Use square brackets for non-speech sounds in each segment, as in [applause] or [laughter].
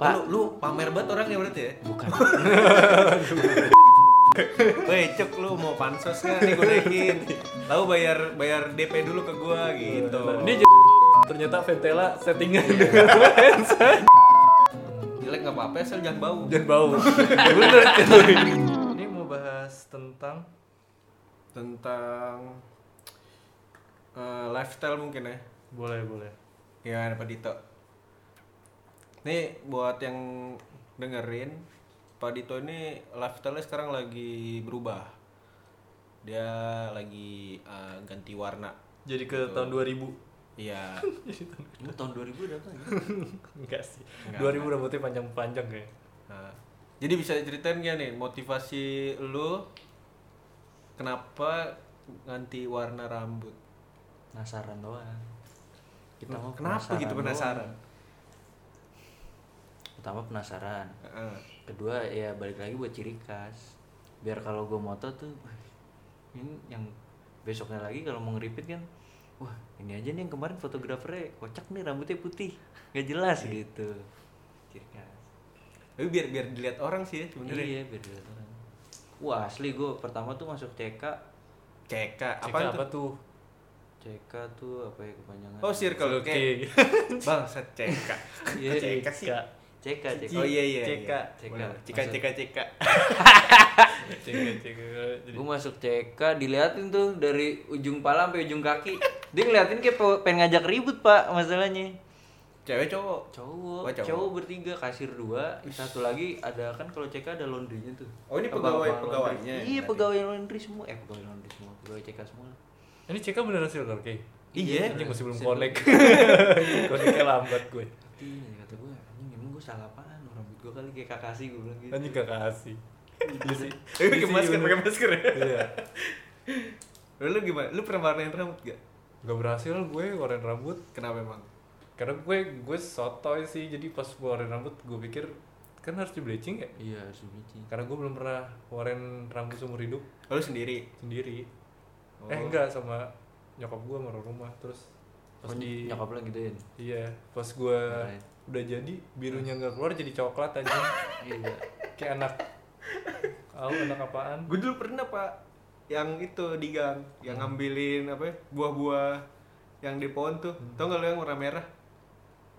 Pak. Lu, lu pamer banget orangnya berarti ya? Bukan. [laughs] Weh, cek lu mau pansos kan nih gue naikin. Tahu bayar bayar DP dulu ke gua gitu. Ini j- ternyata Ventela settingan dengan lensa. Jelek nggak apa-apa, asal jangan bau. Dan bau. [laughs] Bener cuy. Ini mau bahas tentang Tentang eh, lifestyle mungkin ya. boleh boleh. Gimana Pak Dito? Nih buat yang dengerin, Pak Dito ini lifestyle sekarang lagi berubah. Dia lagi eh, ganti warna. Jadi ke tahun 2000. Iya. [laughs] Ini tahun 2000 udah apa ya? [laughs] Enggak sih. Enggak. 2000 rambutnya panjang-panjang kayak. Nah, jadi bisa ceritain gak nih motivasi lu kenapa ganti warna rambut? Penasaran doang. Kita mau kenapa gitu doang. Pertama penasaran. Heeh. Kedua ya balik lagi buat ciri khas. Biar kalau gue moto tuh ini yang besoknya lagi kalau mau ngeripit kan wah ini aja nih yang kemarin fotografernya kocak nih rambutnya putih nggak jelas gitu ciri khas Tapi biar biar dilihat orang sih ya sebenarnya. iya biar dilihat orang wah asli gue pertama tuh masuk CK CK apa apa tuh? CK tuh apa ya kepanjangan Oh, circle Oke. [laughs] K. Bang, CK. Iya, CK sih. Cek. CK CK Oh iya iya. CK. CK. CK Masuk. CK CK. Cek [laughs] cek. Jadi gue masuk CK diliatin tuh dari ujung pala sampai ujung kaki dia ngeliatin kayak pe- pengen ngajak ribut pak masalahnya Cewek cowok. cowok, Oh, cowok. cowok bertiga kasir dua satu lagi ada kan kalau CK ada laundrynya tuh Oh, ini pegawai- pegawainya iya pegawai laundry semua eh pegawai laundry semua pegawai CK semua Ini CK beneran silver K. Iya. Ini masih belum connect. [laughs] Connectnya lambat gue. iya kata gue gue salah apaan rambut gue kali kayak kakasi gue bilang gitu Anjing gak kasih. Iya sih. Pakai Iya masker, pakai masker ya. Iya. Lu gimana? Lu pernah warnain rambut gak? Gak berhasil gue warnain rambut Kenapa emang? karena gue gue sotoy sih jadi pas gue warnain rambut gue pikir kan harus di bleaching ya iya harus bleaching karena gue belum pernah warnain rambut seumur hidup Oh, lu sendiri. sendiri Oh. eh enggak sama nyokap gue sama rumah terus pas oh, di nyokap lo gituin iya pas gue. Udah jadi birunya nggak keluar jadi coklat aja [laughs] iya kayak anak Tahu anak apaan Gue dulu pernah pak yang itu di gang yang ngambilin apa ya, buah-buah yang di pohon tuh. Tau gak lu yang warna merah?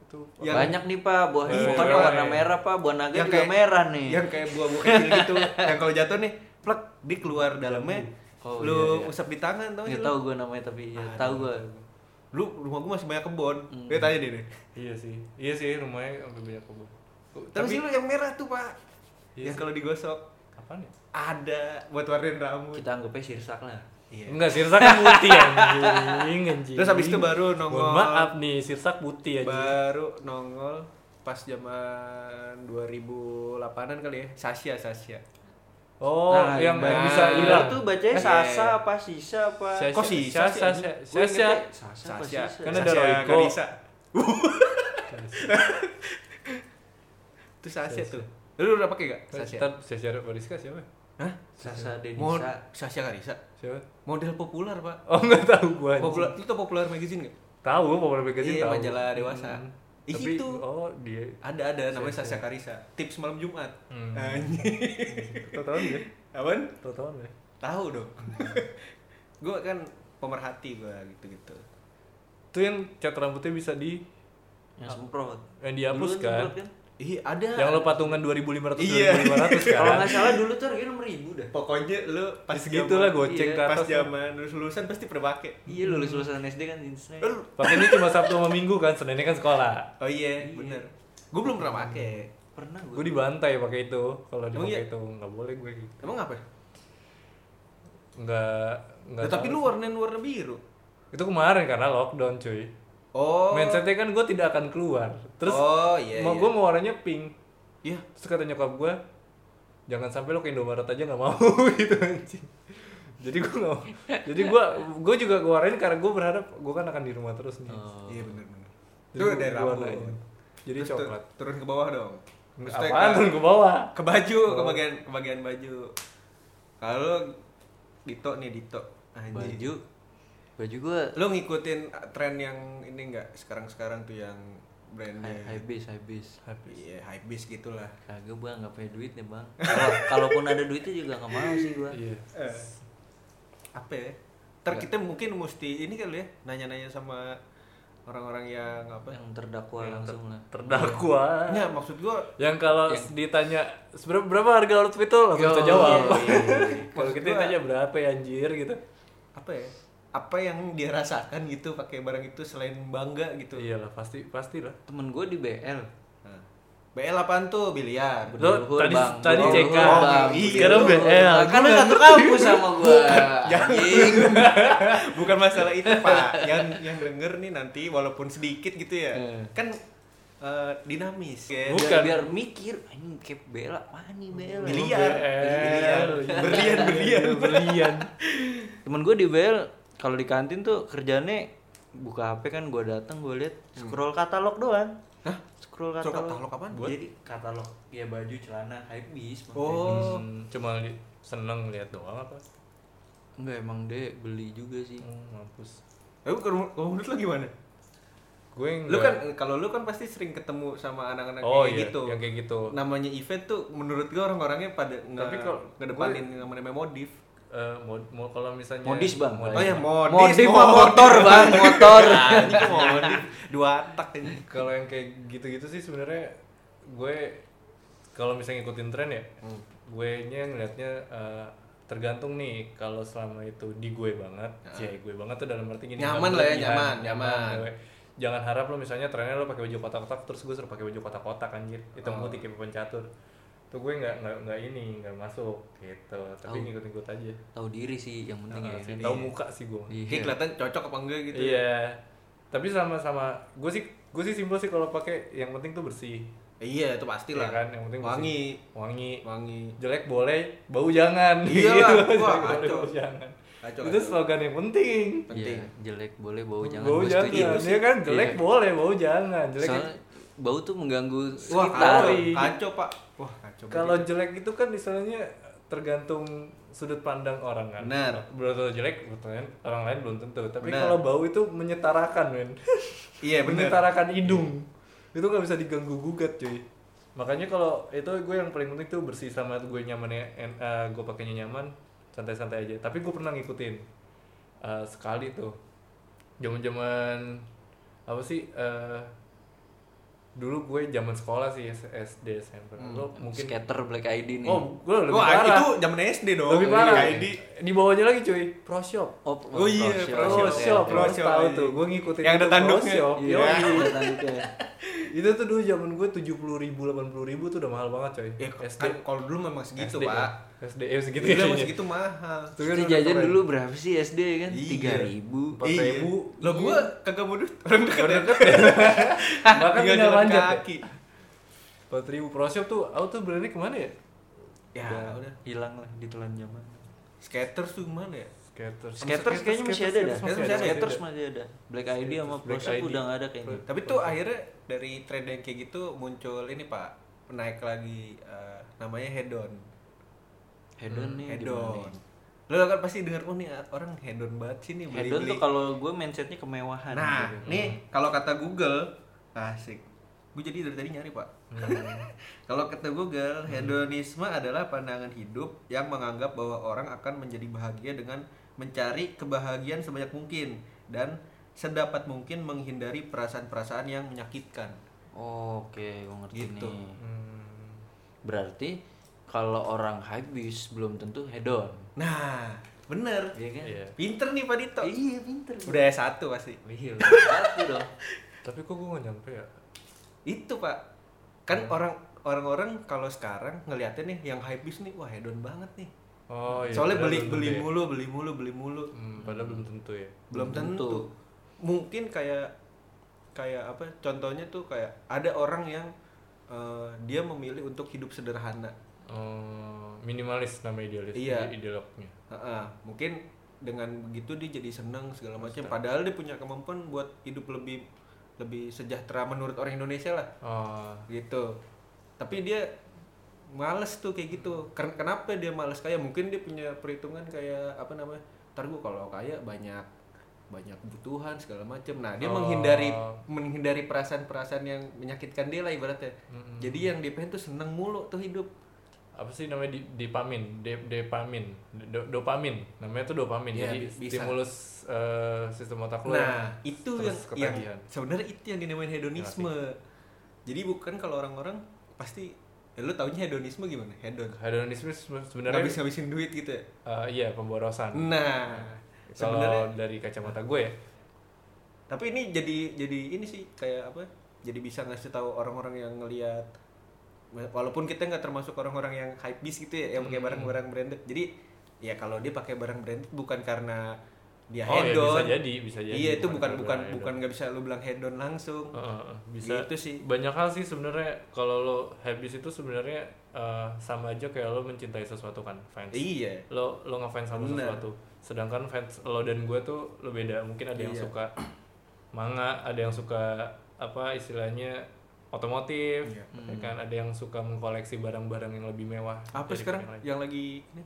itu Yang- banyak nih pak buah Eh, pokoknya eh, warna eh. merah pak buah naga Yang juga kayak- merah nih Yang kayak buah-buah kecil gitu. yang kalau jatuh nih, plek, di keluar dalamnya. Oh, lu iya, iya. usap di tangan tau nggak gak tahu lu? gue namanya tapi ya, tahu gue Lu rumah gua masih banyak kebon. Hmm. Dia tanya deh deh. iya sih iya sih rumahnya sampai banyak kebun Tapi sih lu yang merah tuh pak. Iya yang kalau digosok apaan ya ada buat warnain rambut. kita anggapnya sirsak lah Iya. Enggak, sirsak kan putih anjing, anjing. Terus habis itu baru nongol. Mohon maaf nih, sirsak putih aja. baru nongol pas zaman 2008an kali ya Sasha Sasha Oh, Nah, yang yang bisa hilang. tuh bacanya Sasa apa Sisa apa? Kok ingetnya Sasa. Apa Sasha Sisa? Kan ada. Garisa itu Sasha tuh. Lu udah pakai gak Sasha Ntar Sasha Bariska siapa? Hah? Sasa Mod Denisa Sasha Garisa Siapa? model populer pak. Oh, enggak tahu gua. populer lu tau populer magazine gak Tahu, Popular Magazine Iya, tahu. majalah dewasa. Ih, Tapi itu. oh, dia ada ada namanya Sasha. Sasha Karisa tips malam Jumat Hmm. Anjing. [laughs] tahu ya? Apaan? Tahu ya? tahu dong [laughs] gue kan pemerhati gue gitu gitu Itu yang cat rambutnya bisa di yang semprot yang dihapus kan? kan Ih ada. Yang lo patungan 2500 Iya. 2500 kan? kalau nggak salah dulu tuh harganya nomor ribu dah Pokoknya lu pas Pas gitu lah goceng iya, ke Pas atas. tuh. zaman lulus lulusan pasti pernah pakai. iya lulus lulusan SD kan Lu- Pakainya cuma Sabtu sama Minggu kan, Seninnya kan sekolah. Oh iya, Iya. bener. Gue belum pernah pakai. pernah gue Gue dibantai pakai itu. Kalau dipakai iya? itu nggak boleh gue gitu. Emang apa? Nggak nggak. Nah, tapi lu sih. warnain warna biru. itu kemarin karena lockdown cuy. Oh. Mindsetnya kan gue tidak akan keluar. Terus Oh, iya, mau iya. gue mau warnanya pink. Iya. Terus kata nyokap gue, jangan sampai lo ke Indomaret aja nggak mau [laughs] gitu anjing. Jadi gue nggak, mau. jadi gue gue juga gue warnain karena gue berharap gue kan akan di rumah terus nih. Oh. Iya bener bener. Jadi Itu dari rambut. Jadi Terus tu- coklat. Turun ke bawah dong. Maksudnya Apaan ke- turun ke bawah? Ke baju, ke Oh. bagian ke bagian baju. Kalau Dito nih Dito. Anjing. baju baju gue Lu ngikutin tren yang ini enggak sekarang-sekarang tuh yang brandnya. high, high base high base. Iya, high beast gitulah. kagak bang nggak punya duit nih bang Kalau- [laughs] kalaupun ada duitnya juga nggak mau sih gua Iya. Eh, apa ya? Ntar kita mungkin mesti ini kali ya, nanya-nanya sama orang-orang yang apa? yang terdakwa Yang langsung ter- lah Terdakwa. Enggak, maksud gua Yang kalau ditanya seberapa berapa harga outfit itu langsung bisa jawab. iya, iya, iya. [laughs] kalau kita gua- ditanya berapa ya anjir gitu. apa ya? Apa yang dia rasakan gitu pakai barang itu selain bangga gitu. Iyalah pasti pastilah. temen gue di BL Nah. BL apaan tuh? Biliar. Lo Berluhur, tadi Bang. tadi CK. Bang. Iya, Sekarang. BL. kan lu satu kampus sama gua anjing [laughs] Bukan masalah itu, Pak. Yang yang denger nih nanti walaupun sedikit gitu ya. Eh. Kan eh, dinamis. Ya. Bukan. biar, biar mikir anjing kayak BL mana nih BL Biliar. Biliar. Berlian, berlian. berlian. temen gue di BL kalau di kantin tuh kerjanya buka HP kan gue datang gue lihat scroll katalog doang Hah? scroll Scroll katalog katalog apaan? jadi katalog ya baju celana hypebeast Oh. Hmm, cuma li- seneng lihat doang apa? enggak emang dia beli juga sih Hmm, mampus. Eh, kalau menurut lu gimana? Gue Lu enggak. kan kalau lu kan pasti sering ketemu sama anak-anak oh kayak iya, gitu. yang kayak gitu. Namanya event tuh menurut gua orang-orangnya pada nggak Tapi kalau ngedepanin yang namanya modif. Eh, mod, mod- kalau misalnya Modis, Bang. modis, Oh ya Bang. modis, modif motor bang [laughs] motor Anjing, modif dua tak ini. kalau yang kayak gitu-gitu sih sebenarnya gue kalau misalnya ngikutin tren ya Hmm. gue nya ngeliatnya eh, tergantung nih kalau selama itu di gue banget sih gue banget tuh dalam arti gini Nyaman lah ya, nyaman, nyaman. gue. jangan harap lo misalnya trennya lo pakai baju kotak-kotak terus gue suruh pakai baju kotak-kotak anjir hitam Oh. putih kayak papan catur tuh gue nggak nggak nggak ini nggak masuk gitu tapi Tahu. ngikut-ngikut aja tahu diri sih yang penting Nah, ya sih, tahu ya. muka sih gue Iya. Kayak kelihatan cocok apa enggak gitu. iya tapi sama-sama gue sih gue sih simpel sih kalau pakai yang penting tuh bersih Eh, Iya, itu pasti Iya lah. kan yang penting wangi, bersih. wangi wangi. jelek boleh bau jangan [laughs] Iya Gitu. lah, wah, boleh, kacau. jangan Kacau, itu kacau. slogan yang penting penting. Iya, jelek boleh bau jangan bau jangan ya kan jelek Iya. boleh bau jangan jelek soalnya bau tuh mengganggu Wah, sekitar kacau, Iya. kacau, Pak. Kalau banget. jelek itu kan istilahnya tergantung sudut pandang orang kan. Benar. belum tentu jelek betul kan orang lain belum tentu. Tapi kalau bau itu menyetarakan men. [laughs] Iya, benar. menyetarakan hidung. Itu nggak bisa diganggu gugat cuy. Makanya kalau itu gue yang paling penting tuh bersih sama gue nyamannya en- eh, gue pakainya nyaman santai-santai aja. Tapi gue pernah ngikutin eh, sekali tuh. Zaman-zaman apa sih eh, dulu gue zaman sekolah sih S- SD SMP lo mungkin skater black ID nih oh gue lebih Wah, parah itu zaman SD dong. lebih parah Kayak di di bawahnya lagi cuy pro shop oh, Oh iya, Pro Pro Pro Shop, shop, Pro Shop, tahu iya. tuh. Gue ngikutin Yang ada itu Pro tanduknya. Shop. Iya. [laughs] Ada tanduknya. itu tuh dulu zaman gue tujuh puluh ribu, delapan puluh ribu tuh udah mahal banget coy. Ya, SD, kan kalau dulu memang segitu, SD, Pak. Ya. SD, eh segitu Dulu ya. memang segitu mahal. Itu kan jajan keren. dulu berapa sih SD kan? Iya. Tiga ribu. Empat ribu. Lo gua kagak mau duit orang dekat ya. [laughs] Bahkan Tinggal manjat ya. kaki. Empat ribu Pro Shop tuh, aku tuh berani ke mana ya? Ya, Udah udah. hilang lah di telan zaman. Skaters tuh gimana ya? Skaters. Skaters kayaknya masih ada dah. Skaters masih ada. Skaters masih ada. Black ID sama Pro Black Shop ID. udah nggak ada kayaknya. Tapi tuh akhirnya dari tren yang kayak gitu muncul ini Pak, naik lagi eh, namanya hedon. Hedon nih. Hedon. Lo kan pasti denger oh nih orang hedon banget sih nih beli-beli. Hedon tuh kalau gue mindsetnya kemewahan. Nah, gitu. nih kalau kata Google asik. Gue jadi dari tadi nyari pak. [laughs] kalau kata Google, hedonisme adalah pandangan hidup yang menganggap bahwa orang akan menjadi bahagia dengan mencari kebahagiaan sebanyak mungkin dan sedapat mungkin menghindari perasaan-perasaan yang menyakitkan. Oke, gue ngerti Gitu. nih. Hmm. Berarti kalau orang hypebeast belum tentu hedon. Nah, bener. Iya kan? Iya. Pinter nih Pak Dito. Iya, pinter. Udah S1 pasti. Iya, satu dong. [laughs] Tapi kok gue gak nyampe ya? Itu Pak. Kan orang orang-orang kalau sekarang ngeliatin nih yang hypebeast nih, wah hedon banget nih. Oh iya. Soalnya beli beli ya. mulu, beli mulu, beli mulu. Hmm, padahal belum tentu ya. Belum Belum tentu. tentu. Mungkin kayak kayak apa? Contohnya tuh kayak ada orang yang eh, dia memilih untuk hidup sederhana. Oh, minimalis nama idealis Iya. ideolognya. Heeh, mungkin dengan begitu dia jadi senang segala macam. Padahal dia punya kemampuan buat hidup lebih lebih sejahtera menurut orang Indonesia lah. Oh, gitu tapi dia males tuh kayak gitu Ken- kenapa dia males kayak mungkin dia punya perhitungan kayak apa namanya ntar gue kalau kaya banyak banyak kebutuhan segala macam. Nah, dia Oh. menghindari menghindari perasaan-perasaan yang menyakitkan dia lah ibaratnya. Mm-mm. Jadi yang dia pengen tuh seneng mulu tuh hidup. Apa sih namanya dopamin de, dopamin Do- dopamin namanya tuh dopamin Iya, jadi bi- bisa. stimulus eh, sistem otak lo Nah, itu yang, yang sebenarnya itu yang dinamain hedonisme. Jadi bukan kalau orang-orang pasti ya lu taunya hedonisme gimana? Hedon. hedonisme se- sebenarnya Ngabis ngabisin duit gitu ya. eh, iya pemborosan Nah, kalau sebenarnya dari kacamata gue ya tapi ini jadi jadi ini sih kayak apa? Jadi bisa ngasih tahu orang-orang yang ngelihat walaupun kita nggak termasuk orang-orang yang hype beast gitu ya yang pakai Hmm. barang-barang branded. Jadi ya kalau dia pakai barang branded bukan karena dia oh ya hedon. bisa jadi bisa jadi iya itu bukan bukan bukan nggak bisa lu bilang hedon langsung. eh, bisa Gitu sih. banyak hal sih sebenarnya kalau lo habis itu sebenarnya eh, sama aja kayak lo mencintai sesuatu kan fans Iya. lo lo ngefans sama Bener. sesuatu sedangkan fans lo dan gue tuh lo beda mungkin ada yang Iya. suka manga ada yang suka apa istilahnya otomotif Iya. ya kan ada yang suka mengkoleksi barang-barang yang lebih mewah Apa sekarang yang yang lagi ini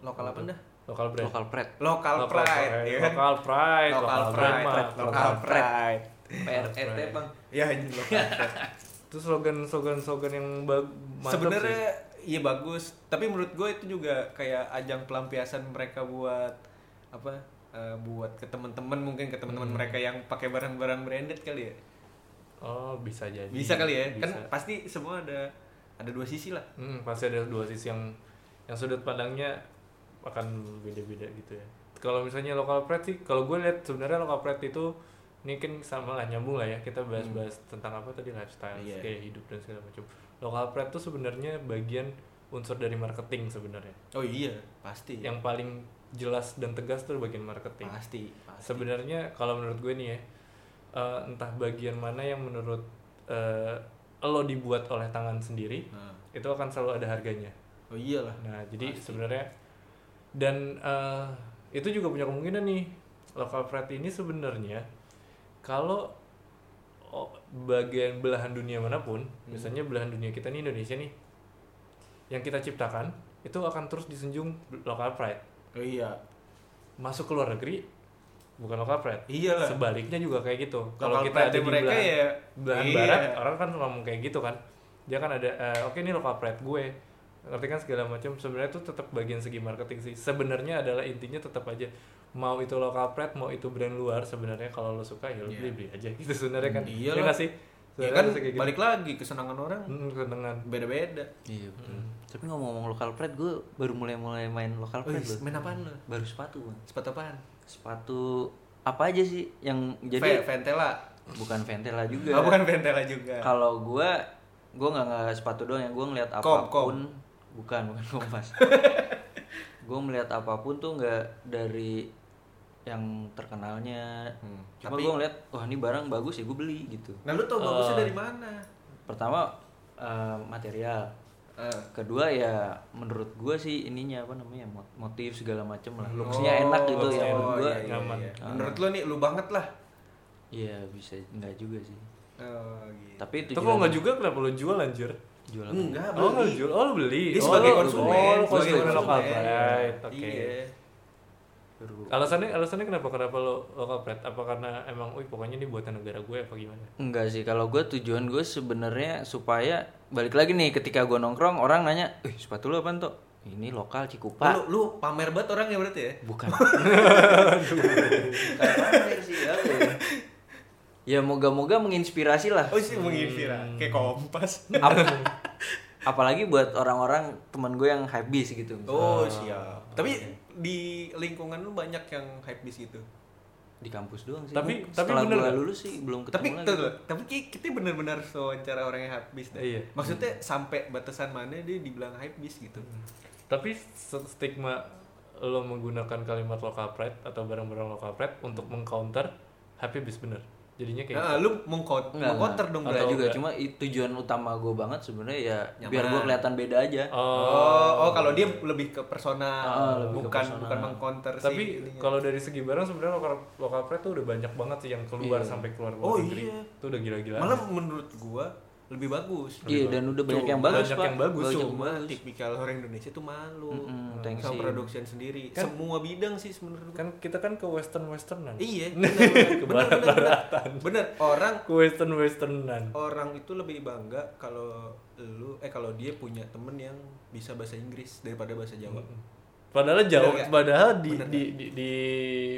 lokal apa dah? lokal brand lokal pret Lokal, Local pride, ya kan? lokal pride Lokal lokal pride, lokal Lokal pride. PRET bang Ya ini lokal pride. [laughs] itu slogan slogan slogan yang bag mantap Sebenarnya iya bagus, tapi menurut gue itu juga kayak ajang pelampiasan mereka buat apa? eh, buat ke teman-teman mungkin ke teman-teman Hmm. mereka yang pakai barang-barang branded kali ya. Oh bisa jadi Bisa kali ya. Kan Bisa. pasti semua ada ada dua sisi lah. Hmm, pasti ada dua sisi yang yang sudut pandangnya akan beda-beda gitu ya. Kalau misalnya lokal pride sih, kalau gue lihat sebenarnya lokal pride itu ini kan sama lah nyambung lah ya kita bahas-bahas tentang apa tadi lifestyle, Iya. kayak hidup dan segala macam. Lokal pride itu sebenarnya bagian unsur dari marketing sebenarnya. Oh iya, pasti. Yang paling jelas dan tegas tuh bagian marketing. pasti, pasti. Sebenarnya kalau menurut gue nih ya, eh, entah bagian mana yang menurut eh, lo dibuat oleh tangan sendiri, Nah, itu akan selalu ada harganya. oh iyalah. Nah, jadi sebenarnya dan eh, itu juga punya kemungkinan nih local pride ini sebenarnya kalau oh, bagian belahan dunia mana pun, Hmm. misalnya belahan dunia kita nih Indonesia nih, yang kita ciptakan itu akan terus disenjung local pride. Oh iya. Masuk ke luar negeri bukan local pride. Iyalah. Sebaliknya juga kayak gitu. Kalau kita ada di mereka belahan, ya belahan iya. barat, orang kan ngomong kayak gitu kan. Dia kan ada eh, oke ini local pride gue. Ngerti kan segala macam sebenarnya itu tetap bagian segi marketing sih. Sebenarnya adalah intinya tetap aja mau itu local pride, mau itu brand luar sebenarnya kalau lo suka ya lo Iya. beli-beli aja gitu sebenarnya kan. Iya Iya lah. nggak sih? Ya kan gitu. balik lagi kesenangan orang Hmm, kesenangan. beda-beda. iya betul tapi ngomong-ngomong lokal pride gue baru mulai-mulai main lokal Oh, pride loh main apaan lo? baru sepatu bang Sepatu apaan? Sepatu apa aja sih yang jadi Ventela. bukan Ventela juga Oh, bukan Ventela juga. kalau gue gue nggak nggak sepatu doang ya gue ngeliat Kom, apa pun bukan [laughs] bukan kompas [laughs] gue melihat apa pun tuh nggak dari yang terkenalnya Hmm, cuma tapi- gue ngeliat wah ini barang bagus ya gue beli gitu Nah, lu tau bagusnya Eh. dari mana? pertama eh, material Eh, kedua ya menurut gue sih ininya apa namanya mot- motif segala macem lah looksnya oh, enak gitu ya menurut gue iya, iya, nyaman. iya. Ah. Menurut lu nih lu banget lah. iya bisa enggak juga sih Oh, gitu. tapi Itu tujuan kalau nggak juga kenapa lo jual anjir? jual apa? Enggak, Oh, nggak beli. jual. Oh, lo beli. Dia oh, sebagai lo- konsumen, Oh, lo sebagai konsumen konsumen. lokal pride. Oke. Iya. Baru- Alasannya alasannya kenapa kenapa lo local pride? Apa karena emang, wih pokoknya ini buatan negara gue apa gimana? Enggak sih, kalau gue tujuan gue sebenarnya supaya balik lagi nih ketika gue nongkrong orang nanya, eh sepatu lu apaan tuh? Ini lokal Cikupa. lu, lu pamer banget orang ya berarti ya? Bukan. Bukan pamer sih, apa ya? Ya moga-moga menginspirasi lah. Oh sih menginspirasi kayak kompas. Ap- [laughs] apalagi buat orang-orang teman gue yang habis gitu. Oh siap. Tapi di lingkungan lu banyak yang hype bis gitu. Di kampus doang sih. Tapi- Gua tapi setelah bener lulus sih belum ketemu Tapi lagi. tuh, tapi ki- kita benar-benar wawancara orang yang hype bis dah. Iya. Maksudnya sampai batasan mana dia dibilang hype bis gitu. Tapi se- stigma lo menggunakan kalimat local pride atau barang-barang local pride untuk mengcounter happy bis bener. Jadinya kayak Nah, lu mengkot enggak. dong Enggak berarti. juga, enggak. cuma tujuan utama gue banget sebenarnya ya Nyaman. biar gue kelihatan beda aja. Oh, oh kalau dia lebih ke personal, Ah, lebih ke bukan personal. bukan mengkonter sih. tapi kalau dari segi barang sebenarnya lokal lokal pride tuh udah banyak banget sih yang keluar Iya. sampai keluar Oh, luar negeri. iya. Itu udah gila-gila. malah menurut gua lebih bagus. Iya dan udah banyak yang bagus Banyak pak. yang bagus, Banyak Cuma yang bagus. tipikal orang Indonesia tuh malu Mm-mm, thanks sama production sendiri. Kan- Semua bidang sih sebenarnya. Kan kita kan ke western westernan. Iya, Ke [laughs] benar, benar. Benar, orang Ke western westernan. orang itu lebih bangga kalau lu eh kalau dia punya temen yang bisa bahasa Inggris daripada bahasa Jawa. Padahal jauh, Bener padahal di, Bener di, di, di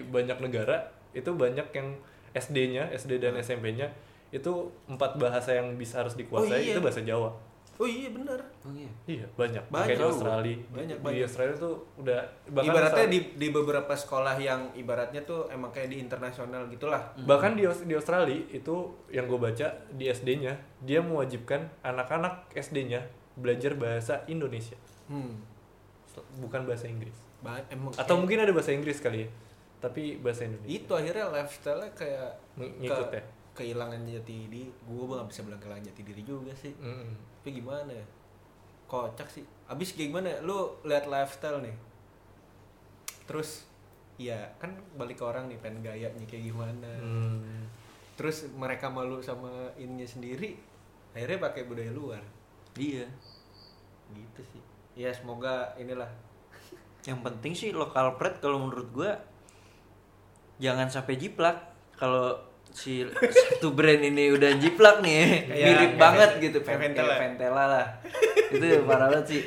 banyak negara itu banyak yang SD-nya, SD dan SMP-nya itu empat bahasa yang bisa harus dikuasai Oh, iya. itu bahasa Jawa. Oh iya benar. Oh iya. Iya, banyak. Banyak. Kayak di Australia. Banyak, di banyak. Australia tuh udah bahkan ibaratnya di di beberapa sekolah yang ibaratnya tuh emang kayak di internasional gitulah. bahkan di, di Australia itu yang gue baca di SD-nya dia mewajibkan anak-anak SD-nya belajar bahasa Indonesia, Hmm. bukan bahasa Inggris. Ba- emang Atau kayak- mungkin ada bahasa Inggris kali ya, tapi bahasa Indonesia. itu akhirnya lifestyle-nya kayak Ng- ngikut ya? Kehilangan jati diri. Gue nggak bisa bilang kehilangan jati diri juga sih. Mm-mm. Tapi gimana ya? Kocak sih. Abis kayak gimana? Lu lihat lifestyle nih. Terus ya kan balik ke orang nih pengen gayanya kayak gimana. Hmm. Terus mereka malu sama ininya sendiri. Akhirnya pakai budaya luar. Iya. Gitu sih. Ya semoga inilah Yang penting sih lokal pride kalau menurut gua jangan sampai jiplak. Kalau si satu brand ini udah jiplak nih, Kayak- mirip kayak banget Ven- gitu, Ventela. kayak Ventela lah. Itu parah banget sih.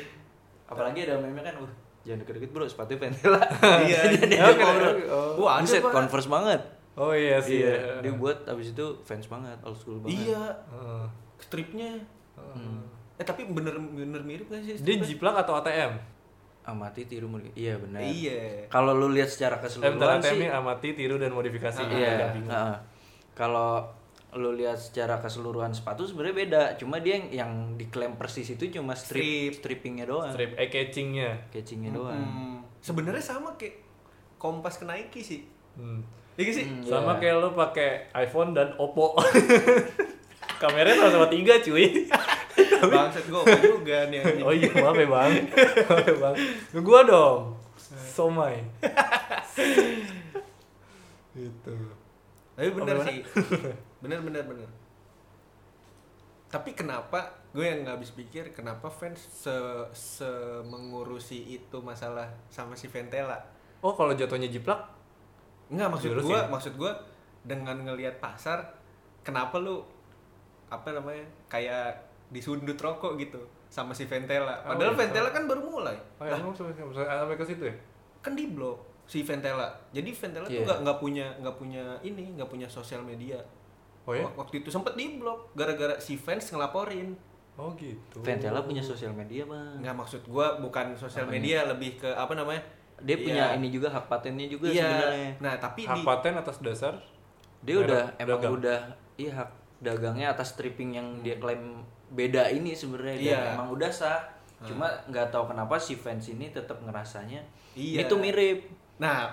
Apalagi ada meme kan, uh jangan deket-deket bro, sepatu Ventela. [laughs] Iya, Jadi iya. dia ngobrol. Oh. Wah, Buset, Pak. converse banget. Oh iya sih. Iya, ya. dia buat abis itu fans banget, old school banget. Iya, Heeh. stripnya. Hmm. Eh tapi bener bener mirip gak sih? Dia jiplak atau ATM? Amati tiru modifikasi. Iya benar. Iya. Kalau lu lihat secara Eh, bentar, keseluruhan sih, amati, tiru dan modifikasi. iya. Agak bingung. Kalau lu lihat secara keseluruhan sepatu sebenarnya beda. Cuma dia yang, yang diklaim persis itu cuma strip, Strip. strippingnya doang, Strip eye catchingnya. catchingnya doang. Hmm, Sebenarnya sama kayak kompas ke Nike sih. Hmm. Iya gak sih? Hmm, Sama iya. kayak lu pakai iPhone dan Oppo. [laughs] Kameranya sama-sama tiga cuy. [laughs] Bangsat gue juga nih. Oh iya maaf ya bang. Maaf ya bang. Gua dong. Somai. gitu. Tapi bener Apa sih. [laughs] bener bener bener. Tapi kenapa gue yang nggak habis pikir kenapa fans se, se mengurusi itu masalah sama si Ventela? Oh kalau jatuhnya jiplak? Enggak maksud gue, maksud gue dengan ngelihat pasar, kenapa lu apa namanya kayak disundut rokok gitu sama si Ventela? Oh, Padahal iya. Ventela kan baru mulai. Oh, ya, emang sampai, sampai, sampai ke situ ya? kan di blok si Ventela. Jadi Ventela tuh Iya. nggak nggak punya nggak punya ini nggak punya sosial media. Oh ya? Wak- Waktu itu sempet di blok gara-gara si fans ngelaporin. Oh gitu. Ventela punya sosial media bang. Nggak maksud gua bukan sosial media lebih ke apa namanya? Dia Iya. punya ini juga hak patennya juga Iya. sebenarnya. Nah tapi Hak di paten atas dasar Dia Merek udah emang dagang. udah iya hak dagangnya atas stripping yang dia klaim beda ini sebenarnya dan Iya. emang udah sah. Cuma nggak tahu kenapa si fans ini tetap ngerasanya Iya. itu mirip Nah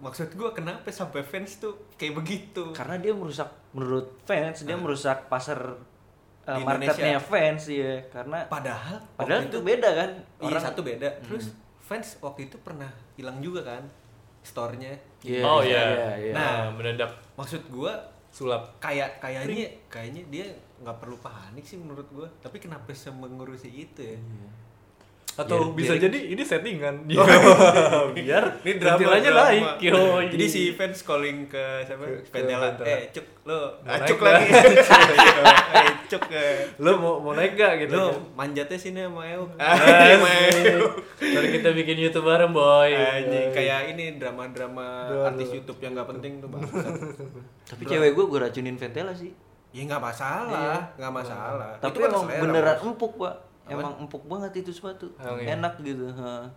maksud gua kenapa sampai fans tuh kayak begitu? karena dia merusak menurut fans dia merusak pasar uh, Di marketnya Indonesia. fans ya karena Padahal padahal itu beda kan Iya satu beda. Terus fans waktu itu pernah hilang juga kan store-nya. Iya, oh iya, iya. iya, iya. Nah, mendadak Maksud gua sulap. kayak kayaknya kayaknya dia nggak perlu panik sih menurut gua tapi kenapa bisa mengurusi itu ya Atau Biar- bisa biar- jadi ini settingan. [laughs] Biar [laughs] ini drama naik. Yoi. jadi si fans calling ke siapa Ventela. eh cuk lo Mau ah, naik cuk nggak? lagi [laughs] eh cuk. Lu mau mau naik gak gitu? lo manjatnya sini sama Euk Asik. Mari kita bikin YouTube bareng, boy. Anjing, kayak ini drama-drama Drama. artis YouTube yang nggak penting tuh bang tapi cewek gue gue racunin Ventela sih ya nggak masalah nggak masalah tapi kan emang beneran empuk pak? Emang empuk banget itu sepatu Oh, iya. enak gitu ha.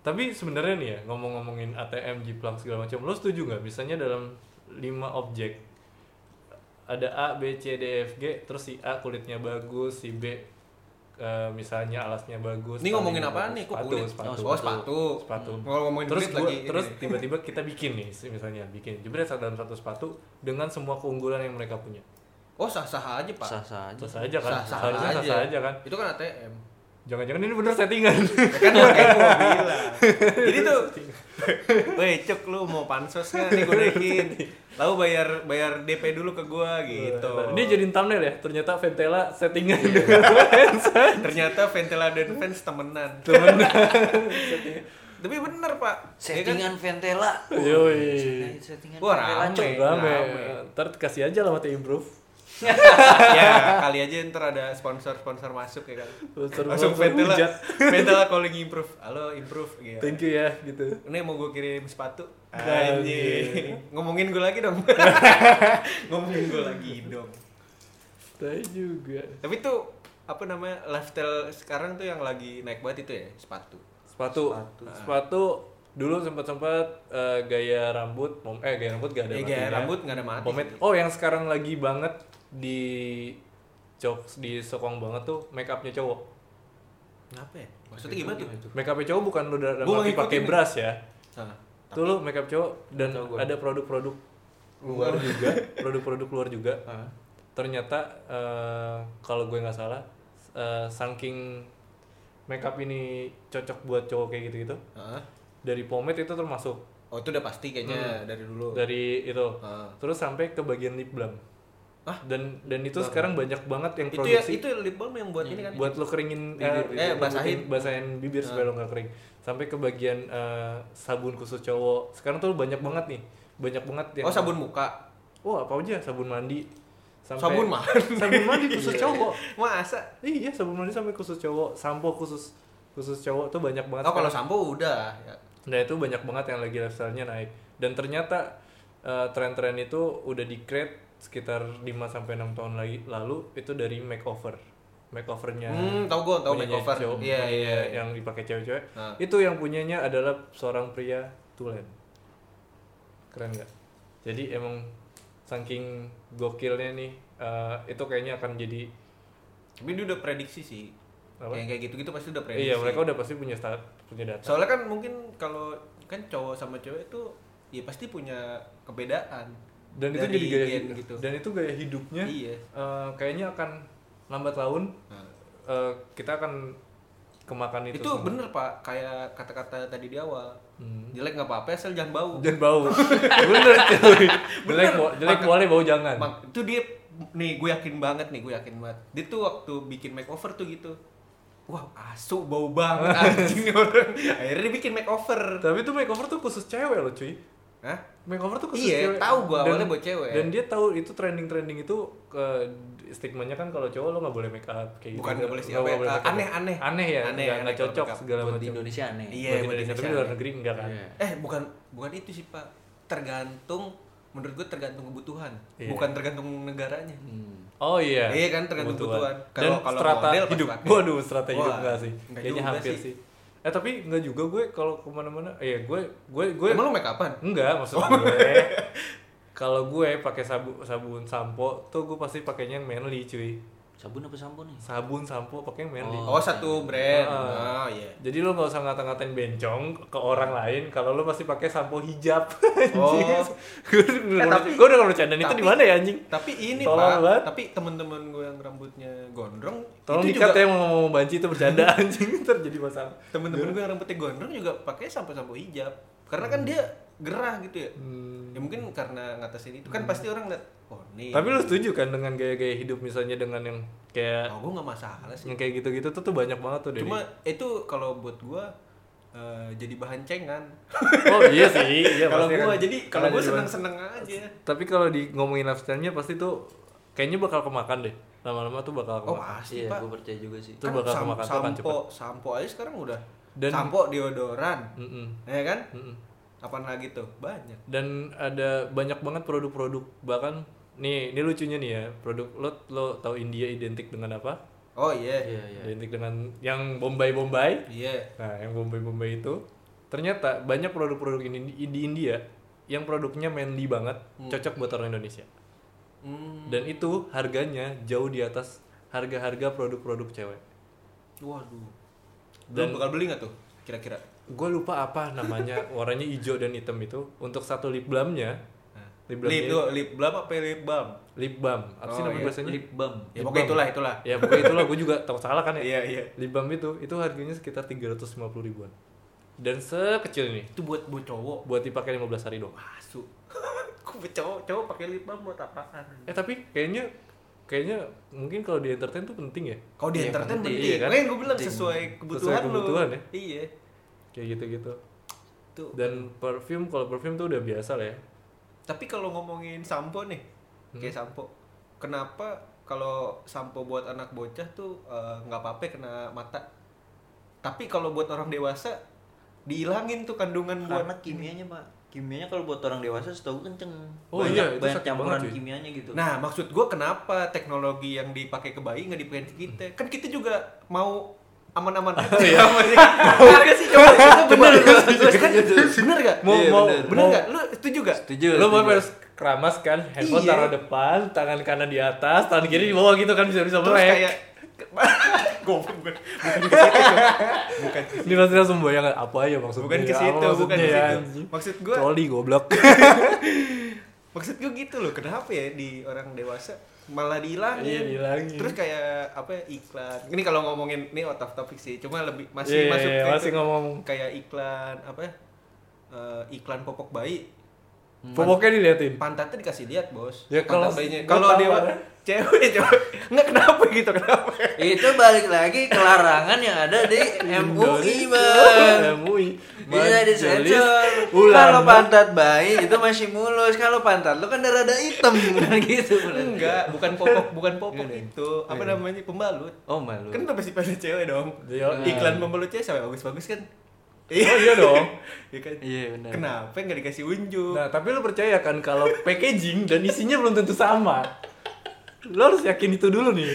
Tapi sebenarnya nih ya, ngomong-ngomongin ATM, jiplak segala macam, lo setuju nggak? Misalnya dalam 5 objek ada A, B, C, D, F, G, terus si A kulitnya bagus, si B eh, misalnya alasnya bagus. Ini ngomongin bagus. nih? Kok Sepatu, kulit? sepatu. Oh, sepatu. Sepatu. Kalau ngomongin terus kulit gua- lagi terus [laughs] tiba-tiba kita bikin nih, misalnya bikin jebret dalam satu sepatu dengan semua keunggulan yang mereka punya. Oh sah-sah aja pak. sah-sah aja Sah aja kan? Sah-sah Harusnya aja. sah-sah aja kan? Itu kan ATM. Jangan-jangan ini bener settingan. Ya kan makanya gua bilang. [laughs] Jadi tuh, weh cuk lu mau pansos nggak nih gue naikin. Lalu bayar bayar DP dulu ke gua gitu. Ini jadiin thumbnail ya. Ternyata Ventela settingan Iya. dengan [laughs] fans. Ternyata Ventela dan fans temenan. Temen. [laughs] Tapi bener pak. Ya kan? Settingan Ventela. Yoi. Settingan Wah, Ventela. Rame. Rame. Ntar kasih aja lah mati improve. [laughs] ya [laughs] kali aja ntar ada sponsor sponsor masuk ya kan. Sponsor- Langsung Ventela. hujat. Ventela calling improve. Halo improve. Gitu. Thank you ya gitu. Ini mau gue kirim sepatu. Anjing. [laughs] Ngomongin gue lagi dong. Ngomongin gue lagi dong. Saya juga. Tapi tuh apa namanya lifestyle sekarang tuh yang lagi naik banget itu ya sepatu. Sepatu. Sepatu. Sepatu. Dulu sempat sempat eh, gaya rambut, eh gaya rambut gak ada Eh, gaya rambut nggak ada mati Pomade. Oh, yang sekarang lagi banget di jokes di sokong banget tuh make upnya cowok. Kenapa ya? Maksudnya gimana tuh? Make upnya cowok bukan lu dalam arti pakai brush ya. Nah, Tuh lu make up cowok dan ada produk-produk luar juga, produk-produk luar juga. Ternyata eh, kalau gue nggak salah, eh, saking make up ini cocok buat cowok kayak gitu-gitu. Heeh. Dari pomade itu termasuk Oh itu udah pasti kayaknya dari dulu. dari itu. Heeh. Terus sampai ke bagian lip balm. Ah? Dan dan itu sekarang banyak banget yang itu ya produksi itu lip balm yang buat ini kan? buat lo keringin Bibir, eh, basahin. basahin bibir supaya lo nggak kering sampai ke bagian eh, sabun khusus cowok sekarang tuh banyak banget nih banyak banget yang Oh sabun muka. oh apa aja sabun mandi sampai Sabun mandi. sabun mandi khusus cowok Masa? iya sabun mandi sampai khusus cowok sampo khusus khusus cowok tuh banyak banget Oh kalau sampo udah. Ya. nah itu banyak banget yang lagi lifestyle-nya naik dan ternyata eh, tren-tren itu udah di create sekitar 5 sampai 6 tahun lagi lalu itu dari makeover makeovernya Hmm, tahu gua, tahu makeover. Iya, iya, iya. yang dipakai cewek-cewek Nah. itu yang punyanya adalah seorang pria tulen keren nggak jadi emang saking gokilnya nih eh, itu kayaknya akan jadi Tapi dia udah prediksi sih. Apa? Yang kayak gitu-gitu pasti udah prediksi. iya mereka udah pasti punya start punya data Soalnya kan mungkin kalau kan cowok sama cewek itu ya pasti punya kebedaan. Dan itu jadi gaya hidup gitu. dan itu gaya hidupnya Iya. eh, kayaknya akan lambat laun eh, kita akan kemakan itu itu semua. bener pak. Kayak kata-kata tadi di awal. Hmm. jelek nggak apa-apa asal jangan bau. Dan bau. [laughs] [laughs] Bener cuy. Jelek Bener. jelek Maka- boleh bau jangan. Mak- itu dia nih gue yakin banget nih gue yakin banget. Dia tuh waktu bikin makeover tuh gitu. Wah asu bau banget [laughs] anjing orang. Akhirnya dia bikin makeover. Tapi itu makeover tuh khusus cewek loh cuy Hah? makeover tuh khusus Iya, cewek tahu gua, Dan- awalnya buat cewek. dan dia tahu itu trending trending itu ke stigmanya kan kalau cowok lo nggak boleh make up kayak Bukan gitu nggak boleh sih, apa ya, boleh make up. aneh, aneh. aneh ya Aneh, nggak aneh cocok segala Buat macam di Indonesia aneh. Iya, buat Indonesia tapi luar negeri enggak kan Iya. eh bukan bukan itu sih pak tergantung menurut gue tergantung kebutuhan Iya. bukan tergantung negaranya Hmm. oh iya Iya kan, tergantung kebutuhan. dan Kalau- kalau strata model hidup waduh strata hidup enggak sih kayaknya hampir sih. Eh tapi enggak juga gue kalau ke mana-mana eh gue gue gue emang lu make upan Enggak, maksud Oh. gue. Kalau gue pakai sabun sabun sampo tuh gue pasti pakainya yang manly, cuy. Sabun apa sampo nih? Sabun sampo pakai yang manly. oh satu brand Ah. oh iya Jadi lo nggak usah ngata-ngatain bencong ke orang lain kalau lo pasti pakai sampo hijab. [laughs] Oh. gue udah tapi- gue udah nggak bercanda itu tapi- di mana ya anjing? tapi ini Tolong pak banget. tapi teman-teman gue yang rambutnya gondrong Tolong itu dikat juga ya mau ngomong banci itu bercanda [laughs] anjing terjadi masalah. temen-temen gue yang rambutnya gondrong juga pakai sampo-sampo hijab karena kan dia gerah gitu ya Hmm. ya mungkin karena ngatasin itu kan pasti orang liat oh nih Tapi lo setuju kan dengan gaya-gaya hidup misalnya dengan yang kayak oh, gue nggak masalah sih yang kayak gitu-gitu tuh tuh banyak banget tuh dari. cuma itu kalau buat gue eh, jadi bahan cengan Oh iya sih, [laughs] iya kalau gue kan. jadi kalau gue seneng-seneng aja Tapi kalau di ngomongin lifestyle-nya pasti tuh kayaknya bakal kemakan deh. Lama-lama tuh bakal oh kemakan. pasti Iya, pak gue percaya juga sih. Itu bakal sam- kemakan tuh akan sampo sampo aja sekarang udah Dan- sampo deodoran Mm-mm, ya kan mm-mm. Apaan lagi tuh banyak Dan ada banyak banget produk-produk bahkan nih ini lucunya nih ya produk lo lo tahu India identik dengan apa? oh iya Iya, iya. Identik dengan yang Bombay Bombay. iya Nah yang Bombay Bombay itu ternyata banyak produk-produk ini di India yang produknya manly banget cocok buat orang Indonesia. hmm. Dan itu harganya jauh di atas harga-harga produk-produk cewek. waduh Dan- dan bakal beli nggak tuh kira-kira gue lupa apa namanya [laughs] warnanya hijau dan hitam itu untuk satu lip balmnya lip balmnya lip tuh lip balm apa lip balm? Lip balm. Apa sih Oh, nama iya. bahasanya? Lip balm. ya Lip pokoknya balm. itulah itulah. Ya pokoknya itulah. Gue juga tahu salah kan ya. Iya iya. Lip balm itu itu harganya sekitar 350 ribuan. Dan sekecil ini. Itu buat buat cowok? Buat dipakai 15 hari doang. Asu [laughs] cowok cowok pakai lip balm buat apaan? Eh tapi kayaknya kayaknya mungkin kalau di entertain tuh penting ya. Kalau di Iya, entertain penting, penting. Iya kan? Gue bilang sesuai kebutuhan, lu. kebutuhan ya? iya kayak gitu gitu tuh dan perfume kalau perfume tuh udah biasa lah ya tapi kalau ngomongin sampo nih Hmm. kayak sampo kenapa kalau sampo buat anak bocah tuh eh, nggak apa-apa kena mata tapi kalau buat orang dewasa dihilangin tuh kandungan buat Karena kimianya pak, kimianya kalau buat orang dewasa setahu kenceng. Oh banyak, iya, itu banyak campuran banget, kimianya gitu. Nah, maksud gue kenapa teknologi yang dipakai ke bayi nggak dipakai ke kita? Kan kita juga mau aman-aman aja. [laughs] Iya. Sih? Bener sih? Coba, coba, bener, kan? Bener gak? Mau- Iya, mau- bener. Bener mau- gak? Lu setuju gak? Setuju. lo mau harus keramas kan handphone Iya. taruh depan tangan kanan di atas tangan kiri di bawah gitu kan bisa bisa Terus melek kayak [laughs] Goblok bukan bukan ini pasti langsung bayangin apa ya maksudnya bukan ke situ, bukan ke situ. Maksud gue coli goblok [laughs] maksud gue gitu loh. Kenapa ya di orang dewasa malah dihilangin? Iya, dihilangin. Terus kayak apa ya, iklan. Ini kalau ngomongin ini out of topic sih, cuma lebih Iya, masih masuk iya, ke masih itu. ngomong kayak iklan apa ya? Eh, iklan popok bayi popoknya diliatin pantatnya dikasih lihat bos Ya, kalau- Pantat bayinya gua kalau dia. Cewek [laughs] cewek. Nggak kenapa gitu kenapa? Itu balik lagi ke larangan yang ada di MUI bang. MUI Bisa disensor. Kalau pantat bayi itu masih mulus. Kalau pantat lu kan rada hitam. Kan [laughs] gitu. enggak bukan popok bukan popok. Itu apa namanya pembalut. Oh malu. kan udah pasti pada cewek dong? Iya. iklan pembalut cewek sampai bagus-bagus kan? Oh iya dong. [laughs] Iya kan? Iya benar. kenapa nggak dikasih unjuk? Nah, tapi lu percaya kan kalau packaging dan isinya belum tentu sama. Lo harus yakin itu dulu nih.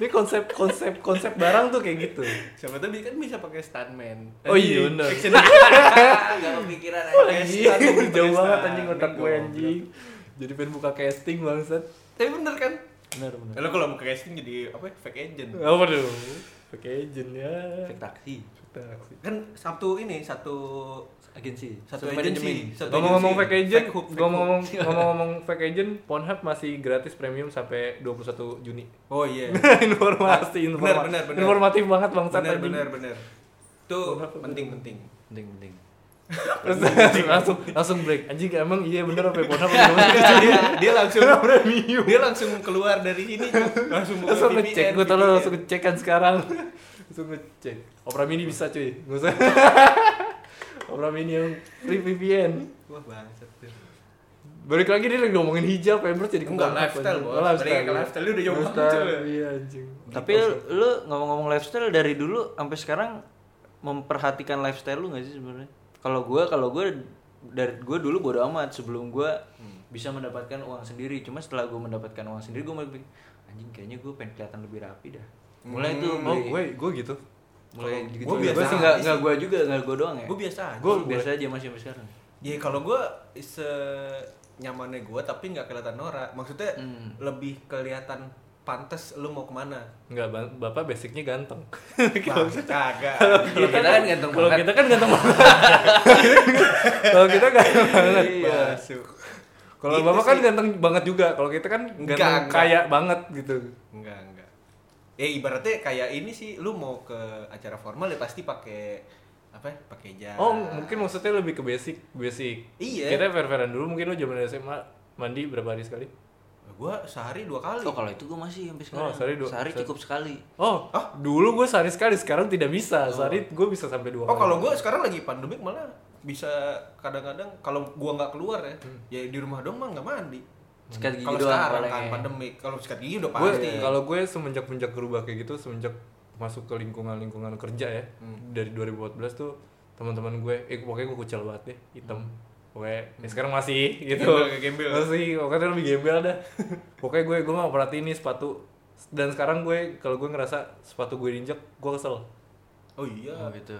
Ini konsep konsep konsep barang tuh kayak gitu. siapa tahu kan bisa pakai stuntman Oh iya, bener. action [laughs] Gak kepikiran aja. Anjing, Pakai jauh banget anjing otak gue anjing. Jadi pengen buka casting bangsat. tapi bener kan Benar benar. Lalu kalau mau ke casting jadi apa ya, fake agent Apa tuh? Pakai agent ya. Efek taksi. Taksi. kan satu ini satu Agensi. satu Manajemen. agensi satu Ngomong-ngomong fake agent, ngomong-ngomong [laughs] ngomong-ngomong fake agent, Pornhub masih gratis premium sampai 21 Juni. oh iya [laughs] informasi, informasi. benar, benar. Informatif banget bangsat bener bener bener tuh Bener, bener. penting penting Penting penting. Terus [laughs] langsung langsung break. Anjing emang iya bener apa ya, Pornhub dia, dia langsung dia langsung keluar dari sini langsung buka Langsung ngecek, gue VPN. langsung ngecek kan sekarang Langsung ngecek Opera Mini bisa cuy, gak usah Opera Mini yang free VPN wah bangsat tuh Balik lagi dia lagi ngomongin hijab, Pampers jadi enggak lifestyle bos. Balik ke lifestyle lu udah jauh banget Lifestyle, cuy. Iya anjing. Tapi lu ngomong-ngomong lifestyle dari dulu sampai sekarang memperhatikan lifestyle lu gak sih sebenarnya? Kalau gua kalau gua dari gua dulu bodo amat. Sebelum gua bisa mendapatkan uang sendiri. Cuma setelah gua mendapatkan uang sendiri gua mulai anjing kayaknya gua pengen kelihatan lebih rapi dah. Mulai tuh Oh gue, gue gitu mulai Kalau gitu. gua biasa Gua sih nggak gua juga nggak gua doang ya. gue biasa Gua biasa aja. masih sampai sekarang. ya kalau gue se nyamannya gue tapi nggak kelihatan norak. Maksudnya Hmm. lebih kelihatan pantas lu mau ke mana. Enggak, ba- bapak basicnya ganteng. Bang, [laughs] kagak. [laughs] Kalau kita kan ganteng Kalau banget. kita kan ganteng banget. [laughs] Kalau kita ganteng banget. Iya. Kalau bapak kan ganteng banget juga. Kalau kita kan Enggak, ganteng kaya banget gitu. Enggak enggak eh ibaratnya kayak ini sih lu mau ke acara formal ya pasti pakai apa ya pakai jas Oh mungkin maksudnya lebih ke basic Basic Iya. Kita fair-fairan dulu mungkin lu zaman SMA Mandi berapa hari sekali? gue sehari dua kali Oh kalau itu gua masih sampai sekarang. Oh, sehari dua- Sehari sehari. cukup sekali. Oh, dulu gue sehari sekali, sekarang tidak bisa. Sehari gue bisa sampai dua oh kali. kalau gue sekarang lagi pandemik malah bisa kadang-kadang kalau gua nggak keluar ya ya di rumah dong mah nggak mandi Sikat gigi kalau doang sekarang kan ya. pandemik kalau sikat gigi udah gue pasti. kalau gue semenjak semenjak berubah kayak gitu semenjak masuk ke lingkungan lingkungan kerja ya Hmm. dari 2014 tuh teman-teman gue eh pokoknya gue kucel banget deh hitam. Pokoknya ya sekarang masih [laughs] gitu. Gembel, gembel. masih pokoknya lebih gembel dah. [laughs] Pokoknya gue gue nggak perhatiin nih sepatu. Dan sekarang gue kalau gue ngerasa sepatu gue diinjek gue kesel. Oh iya. Oh gitu.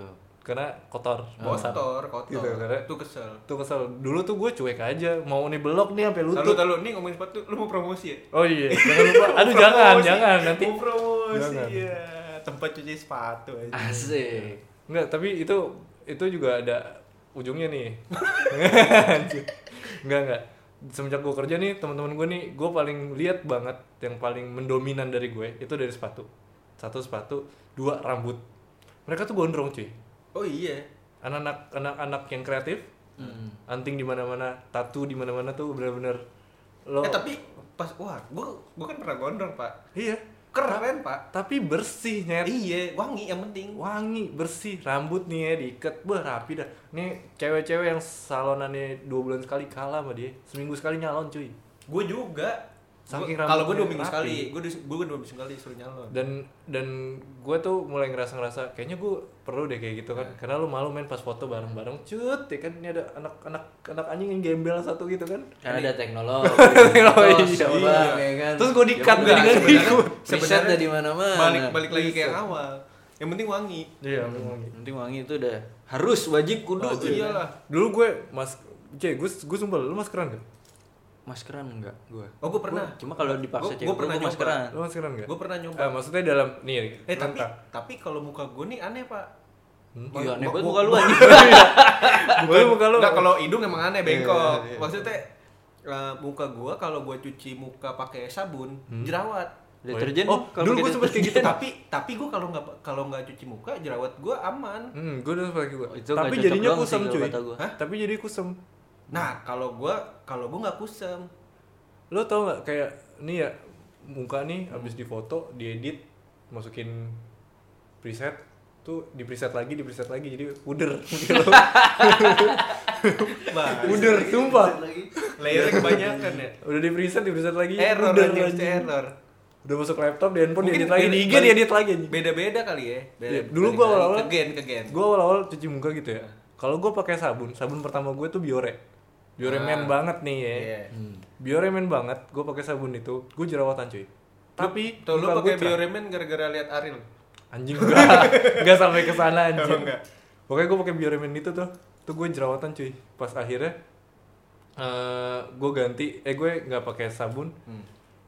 Karena kotor basah. kotor kotor Gitu, karena- itu kesel tuh kesel dulu tuh gue cuek aja mau nih belok nih sampai Lalu lutut lalu nih ngomongin sepatu, lu mau promosi ya? oh iya jangan lupa [laughs] aduh jangan Promosi. jangan nanti Mau promosi Jangan. ya. Tempat cuci sepatu aja. Asik. Enggak, tapi itu itu juga ada ujungnya nih. [laughs] enggak enggak. Semenjak gue kerja nih, teman-teman gue nih, gue paling lihat banget yang paling mendominan dari gue itu dari sepatu. Satu sepatu, dua rambut. Mereka tuh gondrong cuy. Oh iya. Anak-anak anak-anak yang kreatif Hmm. anting di mana-mana tato di mana-mana tuh bener-bener lo Eh tapi pas wah, gua gua kan pernah gondrong, Pak. iya Keren, Pak. tapi bersih nyet Iya, wangi yang penting. wangi bersih rambut nih ya diikat bah rapi dah nih cewek-cewek yang salonannya dua bulan sekali kalah sama dia seminggu sekali nyalon cuy Gue juga. Kalau gue dua minggu rapi. sekali, gue gue dua minggu sekali suruh nyalon. dan dan gue tuh mulai ngerasa ngerasa kayaknya gue perlu deh kayak gitu kan karena lu malu main pas foto bareng bareng cut ya kan ini ada anak anak anak anjing yang gembel satu gitu kan Kan ada teknologi. [laughs] Oh, Terus iya. coba, ya kan. Terus gua di-cut, Ya sebenarnya. Riset udah di mana-mana. balik balik lagi kayak yang awal. Yang penting wangi. iya memang Yang penting wangi itu udah harus wajib kudu. Oh, iyalah. dulu gue mas J gue gue sumpah lu maskeran kan Maskeran enggak gua. Oh, gue pernah. Cuma kalau Gua- dipaksa cewek gua gua, pernah gua maskeran. lu maskeran gak Gue pernah nyoba. Ah, maksudnya dalam nih Eh tapi tapi kalau muka gue nih aneh pak. Hmm? Iya, aneh Gua- banget gua- muka lu gua- anjing. [laughs] Muka lu, muka lu. Nggak, kalau hidung emang aneh bengkok. Iya, iya. Maksudnya eh, muka gue kalau gue cuci muka pakai sabun jerawat. Deterjen Oh, kalau dulu gua sempet kayak gitu. tapi tapi gue kalau nggak kalau nggak cuci muka jerawat gue aman. Hmm, gue udah pakai gue. Oh, itu nggak Tapi jadinya kalau cuy. gua. Hah? Tapi jadi kusam. Nah kalau gue kalau gue nggak kusam. Lo tau nggak kayak nih ya muka nih habis difoto, diedit, masukin preset tuh di preset lagi, di preset lagi jadi puder. [laughs] Bah, [laughs] puder, sumpah. layernya kebanyakan ya. Udah di preset, di preset lagi. Error puder anjing, anjing. error. Udah masuk laptop, di handphone Mungkin diedit lagi, di beda- IG diedit lagi anjing. Beda-beda kali ya. Beda, Iya, dulu beda awal-awal- kegen kegen. Gue awal-awal cuci muka gitu ya. Kalau gue pakai sabun, sabun pertama gue tuh Biore. Biore Ah. banget nih ya. Iya. Hmm. Biore men banget, gue pakai sabun itu, gue jerawatan cuy. Tapi Tuh lu pakai bioremen gara-gara lihat Aril. Anjing enggak, [laughs] enggak sampai ke sana anjing. Oh, enggak. Pokoknya gue pakai Bioremen itu tuh, tuh gue jerawatan cuy. Pas akhirnya eh gue ganti, eh gue nggak pakai sabun, Hmm.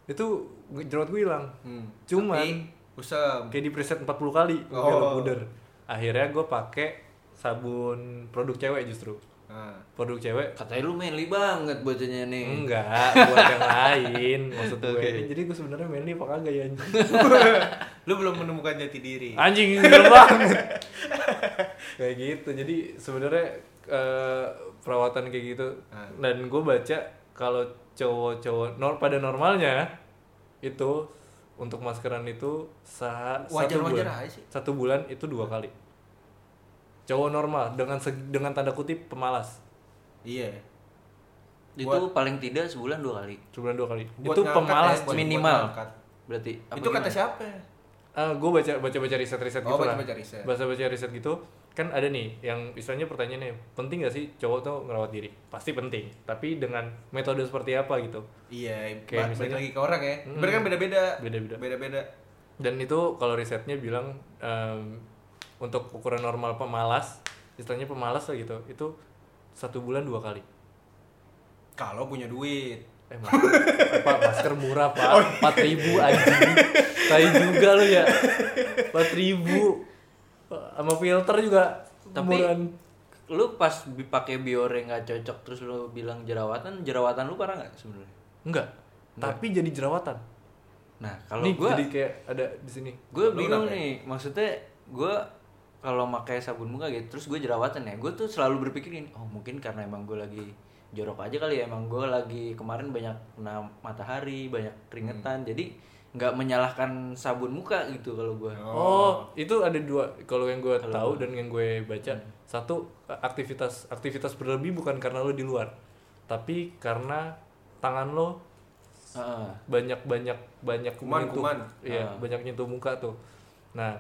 itu jerawat gue hilang. Hmm. Cuman Tapi, usam. kayak di preset 40 kali, gue Oh. puder. Akhirnya gue pakai sabun produk cewek justru. Nah. Produk cewek Katanya lu manly banget bocahnya nih. enggak buat yang lain maksud gue. Oke. Jadi gue sebenarnya manly apa kagak ya anjing? [laughs] Lu belum menemukan jati diri. anjing gila banget [laughs] kayak gitu jadi sebenarnya eh, perawatan kayak gitu Ah. dan gue baca kalau cowok-cowok nor pada normalnya itu untuk maskeran itu sa satu Wajar-wajar bulan aja sih. satu bulan itu dua kali cowok normal dengan dengan tanda kutip pemalas Iya. Itu Buat- paling tidak sebulan dua kali. sebulan dua kali Buat itu pemalas ya, minimal. Berarti apa Itu kata gimana? siapa? gue baca baca baca riset riset Oh, gitu lah baca-baca riset. baca baca riset gitu kan ada nih yang istilahnya pertanyaannya penting gak sih cowok tuh ngerawat diri pasti penting tapi dengan metode seperti apa gitu Iya, Kayak misalnya- lagi ke orang ya. Hmm. Sebenarnya kan beda-beda. Beda-beda. Beda-beda. dan itu kalau risetnya bilang em, untuk ukuran normal pemalas istilahnya pemalas lah gitu itu satu bulan dua kali. Kalau punya duit. eh masker, apa masker murah pak? Empat ribu anjing. Tai juga lu ya. Empat ribu. Sama filter juga Tapi- murahan. Lu pas pakai biore nggak cocok terus lu bilang jerawatan, jerawatan lu parah nggak sebenarnya? enggak tapi jadi jerawatan. Nah, kalau gua jadi kayak ada di sini. gue bingung ya? nih maksudnya gue kalau pakai sabun muka gitu terus gue jerawatan ya gue tuh selalu berpikir gini oh mungkin karena emang gue lagi jorok aja kali ya emang gue lagi kemarin banyak kena matahari banyak keringetan jadi nggak menyalahkan sabun muka gitu kalau gue Oh, itu ada dua. Kalau yang gue tahu dan yang gue baca, Hmm. satu aktivitas aktivitas berlebih bukan karena lo di luar, tapi karena tangan lo Heeh. banyak banyak banyak Kuman, menyentuh- kuman. Iya, Ah. banyak nyentuh muka tuh. Nah,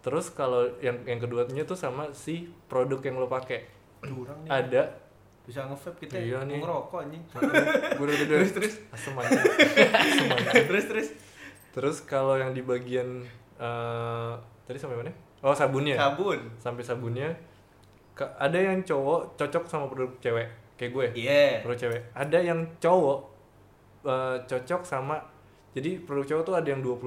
terus kalau yang yang keduanya tuh sama si produk yang lo pakai. Ada Bisa nge-vape kita Iya ya. nih. Ngerokok anjing. udah Terus, terus. asem terus terus. Terus kalau yang di bagian eh tadi sampai mana? Oh, sabunnya. Sabun. sampai sabunnya ke- ada yang cowok cocok sama produk cewek kayak gue Iya. produk cewek ada yang cowok eh, cocok sama jadi produk cowok tuh ada yang 21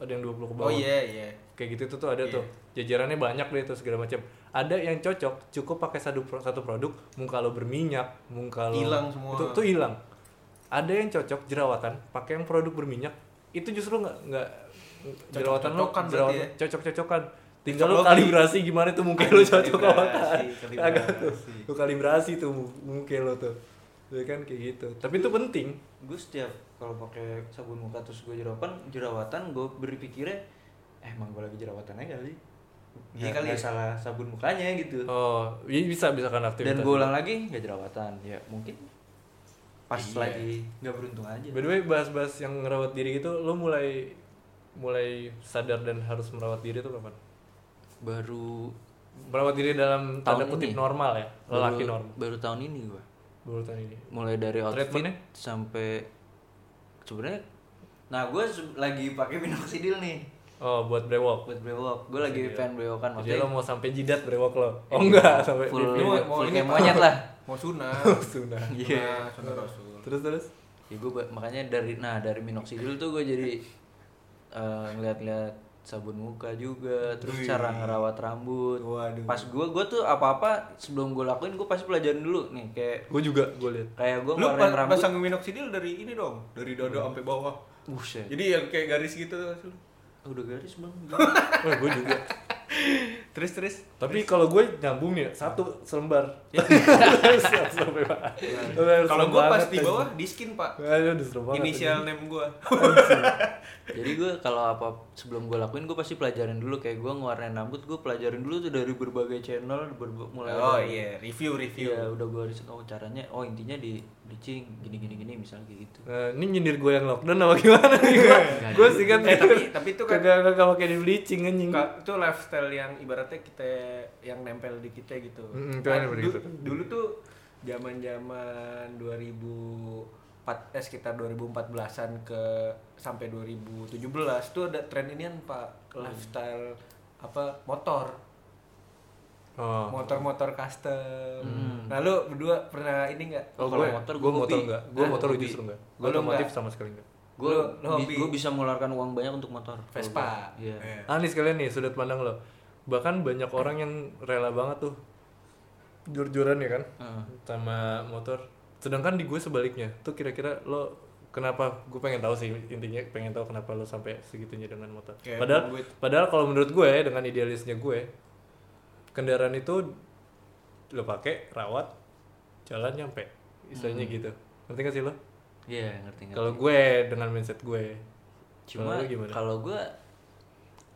ada yang 20 ke bawah Oh iya iya. kayak gitu tuh, tuh ada Iya. tuh jajarannya banyak deh tuh segala macam ada yang cocok cukup pakai satu satu produk muka lo berminyak muka lo Hilang semua. itu tuh hilang ada yang cocok jerawatan pakai yang produk berminyak itu justru nggak nggak jerawatan lo Cocok-cocokan berarti jerawatan ya? cocok cocokan tinggal lu Logi. kalibrasi gimana tuh mungkin lu cocok apa Kalibrasi, agak tuh kalibrasi. tuh mungkin lo tuh ya kan kayak gitu tapi itu penting gue setiap kalau pakai sabun muka terus gue jerawatan jerawatan gue berpikirnya eh emang gue lagi jerawatan aja kali. Iya kali ya. salah sabun mukanya gitu. Oh iya bisa bisa kan aktivitas dan gue ulang lagi nggak jerawatan. Ya mungkin pas Iya. lagi nggak beruntung aja. By the way bahas-bahas yang ngerawat diri itu lo mulai mulai sadar dan harus merawat diri itu kapan? Baru merawat diri dalam tanda kutip ini. normal ya lelaki baru, normal. baru tahun ini gue baru tahun ini. Mulai dari outfit sampai sebenarnya nah gue lagi pakai minoxidil nih. Oh buat brewok? Buat brewok. Gue lagi pengen brewokan jadi maksudnya lo mau sampai jidat brewok lo? Oh enggak sampai full. Ini mau- full ini kayak monyet lah. Mau sunat [laughs] Sunnah. Iya. Sunat, sunat rasul. Terus terus? Ya gue makanya dari nah dari minoxidil tuh gue jadi eh, ngeliat-ngeliat sabun muka juga terus Wih. cara ngerawat rambut. Waduh. pas gue gue tuh apa-apa sebelum gue lakuin gue pasti pelajarin dulu nih kayak gue juga gue lihat kayak gue lu ngeluarin rambut. pasang minoxidil dari ini dong dari dada sampai bawah. Buset. Jadi yang kayak garis gitu tuh Sul. udah garis bang [laughs] oh, gue juga terus terus. Tapi kalau gue nyambung ya satu selembar. Satu sampai bawah. Harus kalau gua pas di bawah di skin pak. Inisial name gua jadi gue kalau apa sebelum gue lakuin gue pasti pelajarin dulu. Kayak gue ngewarnain rambut gue pelajarin dulu tuh dari berbagai channel mulai oh iya. Review review. Iya udah gue riset oh caranya oh intinya di bleaching gini gini gini misalnya kayak gitu Nah, ini nyindir gue yang lockdown apa gimana nih gue? gue sih kan Eh, tapi- tapi itu kan- kagak kagak pakai di bleaching anjing. Itu lifestyle yang ibaratnya kita yang nempel di kita gitu. Mm-mm, itu Kan du- begitu. dulu tuh zaman-zaman 2004 eh sekitar 2014-an ke sampai 2017 tuh ada tren inian Pak, lifestyle apa motor. Oh. Motor-motor custom. Nah, lu berdua pernah ini enggak? Oh, Kalau gue motor, gue motor enggak. Gue Hah? motor Hobi. justru enggak. Gue lu otomotif enggak? sama sekali enggak. gue Lu- lu hobi. gue bisa mengeluarkan uang banyak untuk motor Vespa. iya Eh. Ah nih sekalian nih sudut pandang lo. Bahkan banyak orang yang rela banget tuh jor-joran ya kan Heeh. sama motor. Sedangkan di gue sebaliknya. Tuh kira-kira lo kenapa? Gue pengen tahu sih intinya pengen tahu kenapa lo sampai segitunya dengan motor. Kayak padahal gue- padahal kalau menurut gue dengan idealisnya gue kendaraan itu lo pakai rawat jalan nyampe istilahnya gitu. Ngerti gak sih lo? iya ngerti ngerti Kalau gue dengan mindset gue cuma Kalau lu gimana? kalau gue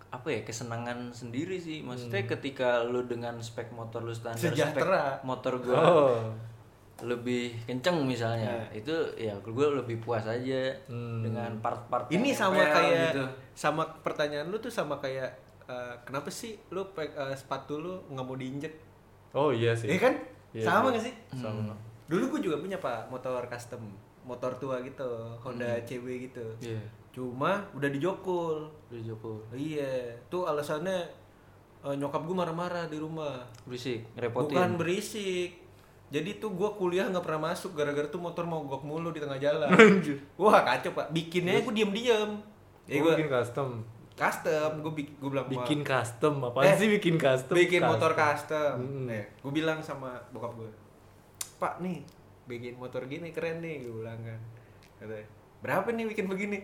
apa ya kesenangan sendiri sih Hmm. maksudnya ketika lu dengan spek motor lu standar Sejahtera. spek motor gue Oh. lebih kenceng misalnya itu ya gue lebih puas aja Hmm. dengan part-part Ini sama kayak gitu. sama pertanyaan lu tuh sama kayak eh, kenapa sih lu eh, sepatu lu nggak mau diinjek? Oh iya sih. Iya kan? Iya, sama iya. gak sih? Sama. Dulu gue juga punya pak motor custom, motor tua gitu, Honda CB gitu. iya Cuma udah dijokul. udah Joko Iya, tuh alasannya eh, nyokap gue marah-marah di rumah. berisik ngerepotin Bukan berisik. Jadi tuh gue kuliah nggak pernah masuk gara-gara tuh motor mogok mulu di tengah jalan. [laughs] Wah kacau pak. Bikinnya gue diem-diem. Ya Gue gue bikin custom. Custom. Gue gue bilang "Ma, Bikin custom apa Eh, sih bikin custom? bikin motor custom. Hmm. Eh, gue bilang sama bokap gue, Pak nih bikin motor gini keren nih, gue bilang kan. Katanya, berapa nih bikin begini?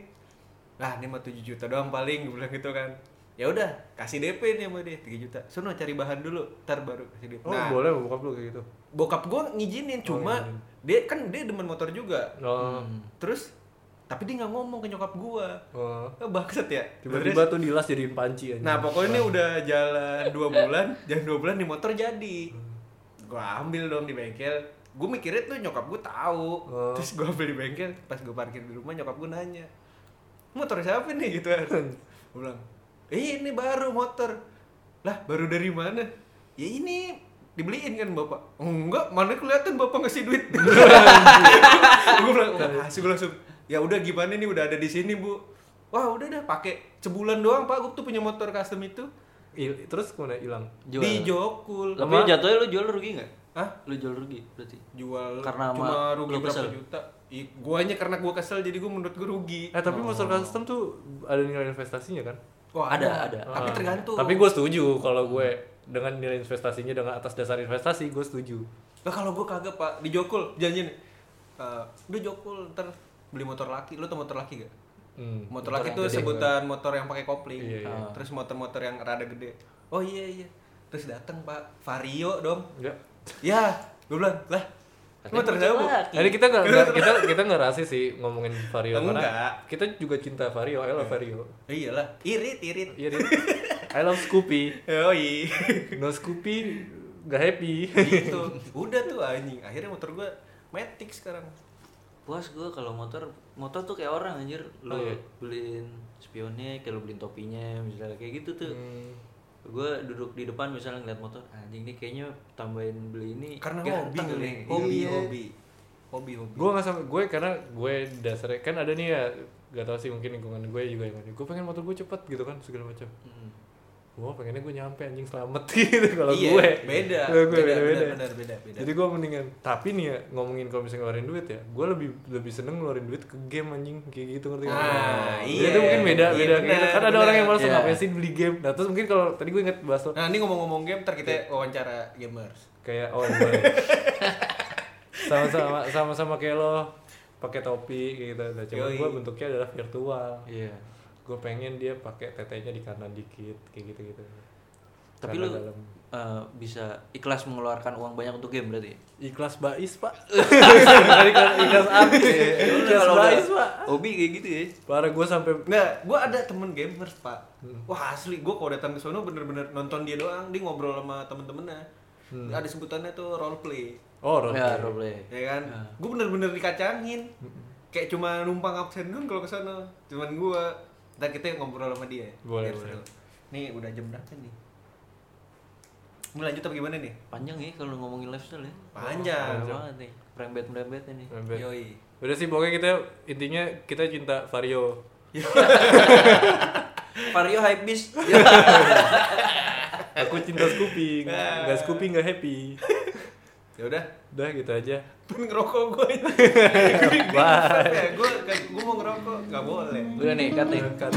Lah ini mah 7 juta doang paling, gue bilang gitu kan. Ya udah, kasih DP nih sama dia 3 juta. Sono cari bahan dulu, ntar baru kasih DP. Oh nah, boleh bokap lu kayak gitu. bokap gue ngizinin, cuma ngizinin. dia kan dia demen motor juga. Oh. Terus tapi dia nggak ngomong ke nyokap gue. oh. Oh, bangsat ya. Tiba-tiba tuh dilas jadiin panci aja. Nah pokoknya ini udah jalan dua bulan, [laughs] jalan dua bulan nih motor jadi. Gua ambil dong di bengkel. Gue mikirnya tuh nyokap gue tahu. Oh. Terus gue ambil di bengkel, pas gue parkir di rumah nyokap gue nanya, motor siapa nih gitu kan? gue bilang, eh ini baru motor. Lah baru dari mana? Ya ini dibeliin kan bapak. Enggak, mana kelihatan bapak ngasih duit. [laughs] gue bilang, "Oh, kasih gue langsung. Ya udah gimana nih udah ada di sini bu. Wah udah dah pakai sebulan doang pak. Gue tuh punya motor custom itu. Il- terus ke mana hilang? Di Jokul. tapi Lama- jatuhnya lu jual rugi nggak Hah? lu jual rugi berarti Jual Karena cuma rugi berapa kesel? juta? I, guanya karena gua kesel jadi gua menurut gua rugi. Eh tapi motor custom tuh ada nilai investasinya kan? Wah, Ada, ada. Tapi Ah. tergantung. Tapi gue setuju kalau gue dengan nilai investasinya dengan atas dasar investasi gue setuju. Lah kalau gua kagak pak di Jokul janjiin. Uh, udah Jokul ntar beli motor laki. Lu tau motor laki gak? Hmm. Motor, Motor laki tuh sebutan motor yang pakai kopling. Iya, iya. Terus motor-motor yang rada gede. oh iya iya terus datang pak Vario dong Enggak. ya gue bilang lah terjauh laki. Jadi kita nggak [laughs] kita kita nggak rasis sih ngomongin Vario Enggak. karena kita juga cinta Vario, I love Vario. iyalah irit irit Iya deh. I love Scoopy. oh iya No Scoopy nggak happy. gitu udah tuh anjing akhirnya motor gue Matic sekarang puas gue kalau motor motor tuh kayak orang anjir lo Oh, iya. beliin spionnya kayak lo beliin topinya misalnya kayak gitu tuh Hmm. gue duduk di depan misalnya ngeliat motor anjing nih kayaknya tambahin beli ini karena hobi ganteng kali nih. hobi Iya. hobi hobi hobi gue nggak sama gue karena gue dasarnya kan ada nih ya gak tau sih mungkin lingkungan gue juga yang gue pengen motor gue cepet gitu kan segala macam Hmm. Gue pengennya gue nyampe anjing selamat [laughs] gitu kalau iya, gue beda Kalau gue beda, beda beda, benar, beda, beda. jadi gue mendingan tapi nih ya ngomongin kalau misalnya ngeluarin duit ya gue lebih lebih seneng ngeluarin duit ke game anjing kayak gitu ngerti nggak? Ah, Jadi iya. itu mungkin beda Iya, beda kayak gitu. kan ada benar. orang yang malas Iya. ngapain sih beli game nah terus mungkin kalau tadi gue inget bahas nah ini ngomong-ngomong game ntar kita wawancara gamers kayak oh boleh [laughs] sama-sama sama-sama kayak lo pakai topi gitu nah, cuma gue bentuknya adalah virtual iya gue pengen dia pakai tetenya di kanan dikit kayak gitu gitu tapi Karena lu dalam eh, bisa ikhlas mengeluarkan uang banyak untuk game berarti ikhlas bais pak [laughs] ikhlas ikhlas habis ikhlas Kalau bais pak hobi kayak gitu ya parah gue sampai Nggak, gue ada temen gamers pak. Hmm. Wah asli, gue kalau datang ke sono bener-bener nonton dia doang, dia ngobrol sama temen-temennya. Hmm. Ada sebutannya tuh role play, oh role ya play. roleplay ya kan? Ya. Gue bener-bener dikacangin, kayak cuma numpang absen kan kalau ke sono. Cuman gue, ntar kita ngobrol sama dia. Boleh, Biar boleh. seru. Nih udah jam berapa nih? Mau lanjut apa gimana nih? panjang ya kalau ngomongin lifestyle ya Panjang. Panjang banget nih merembet merembet ini Sampai- Yoi. udah sih pokoknya kita intinya kita cinta Vario [laughs] Vario hype beast aku cinta Scoopy nggak Scoopy nggak happy Ya udah, udah gitu aja pengen ngerokok gue. [laughs] bye ya, gue gue mau ngerokok, nggak boleh. udah nih nih Cut.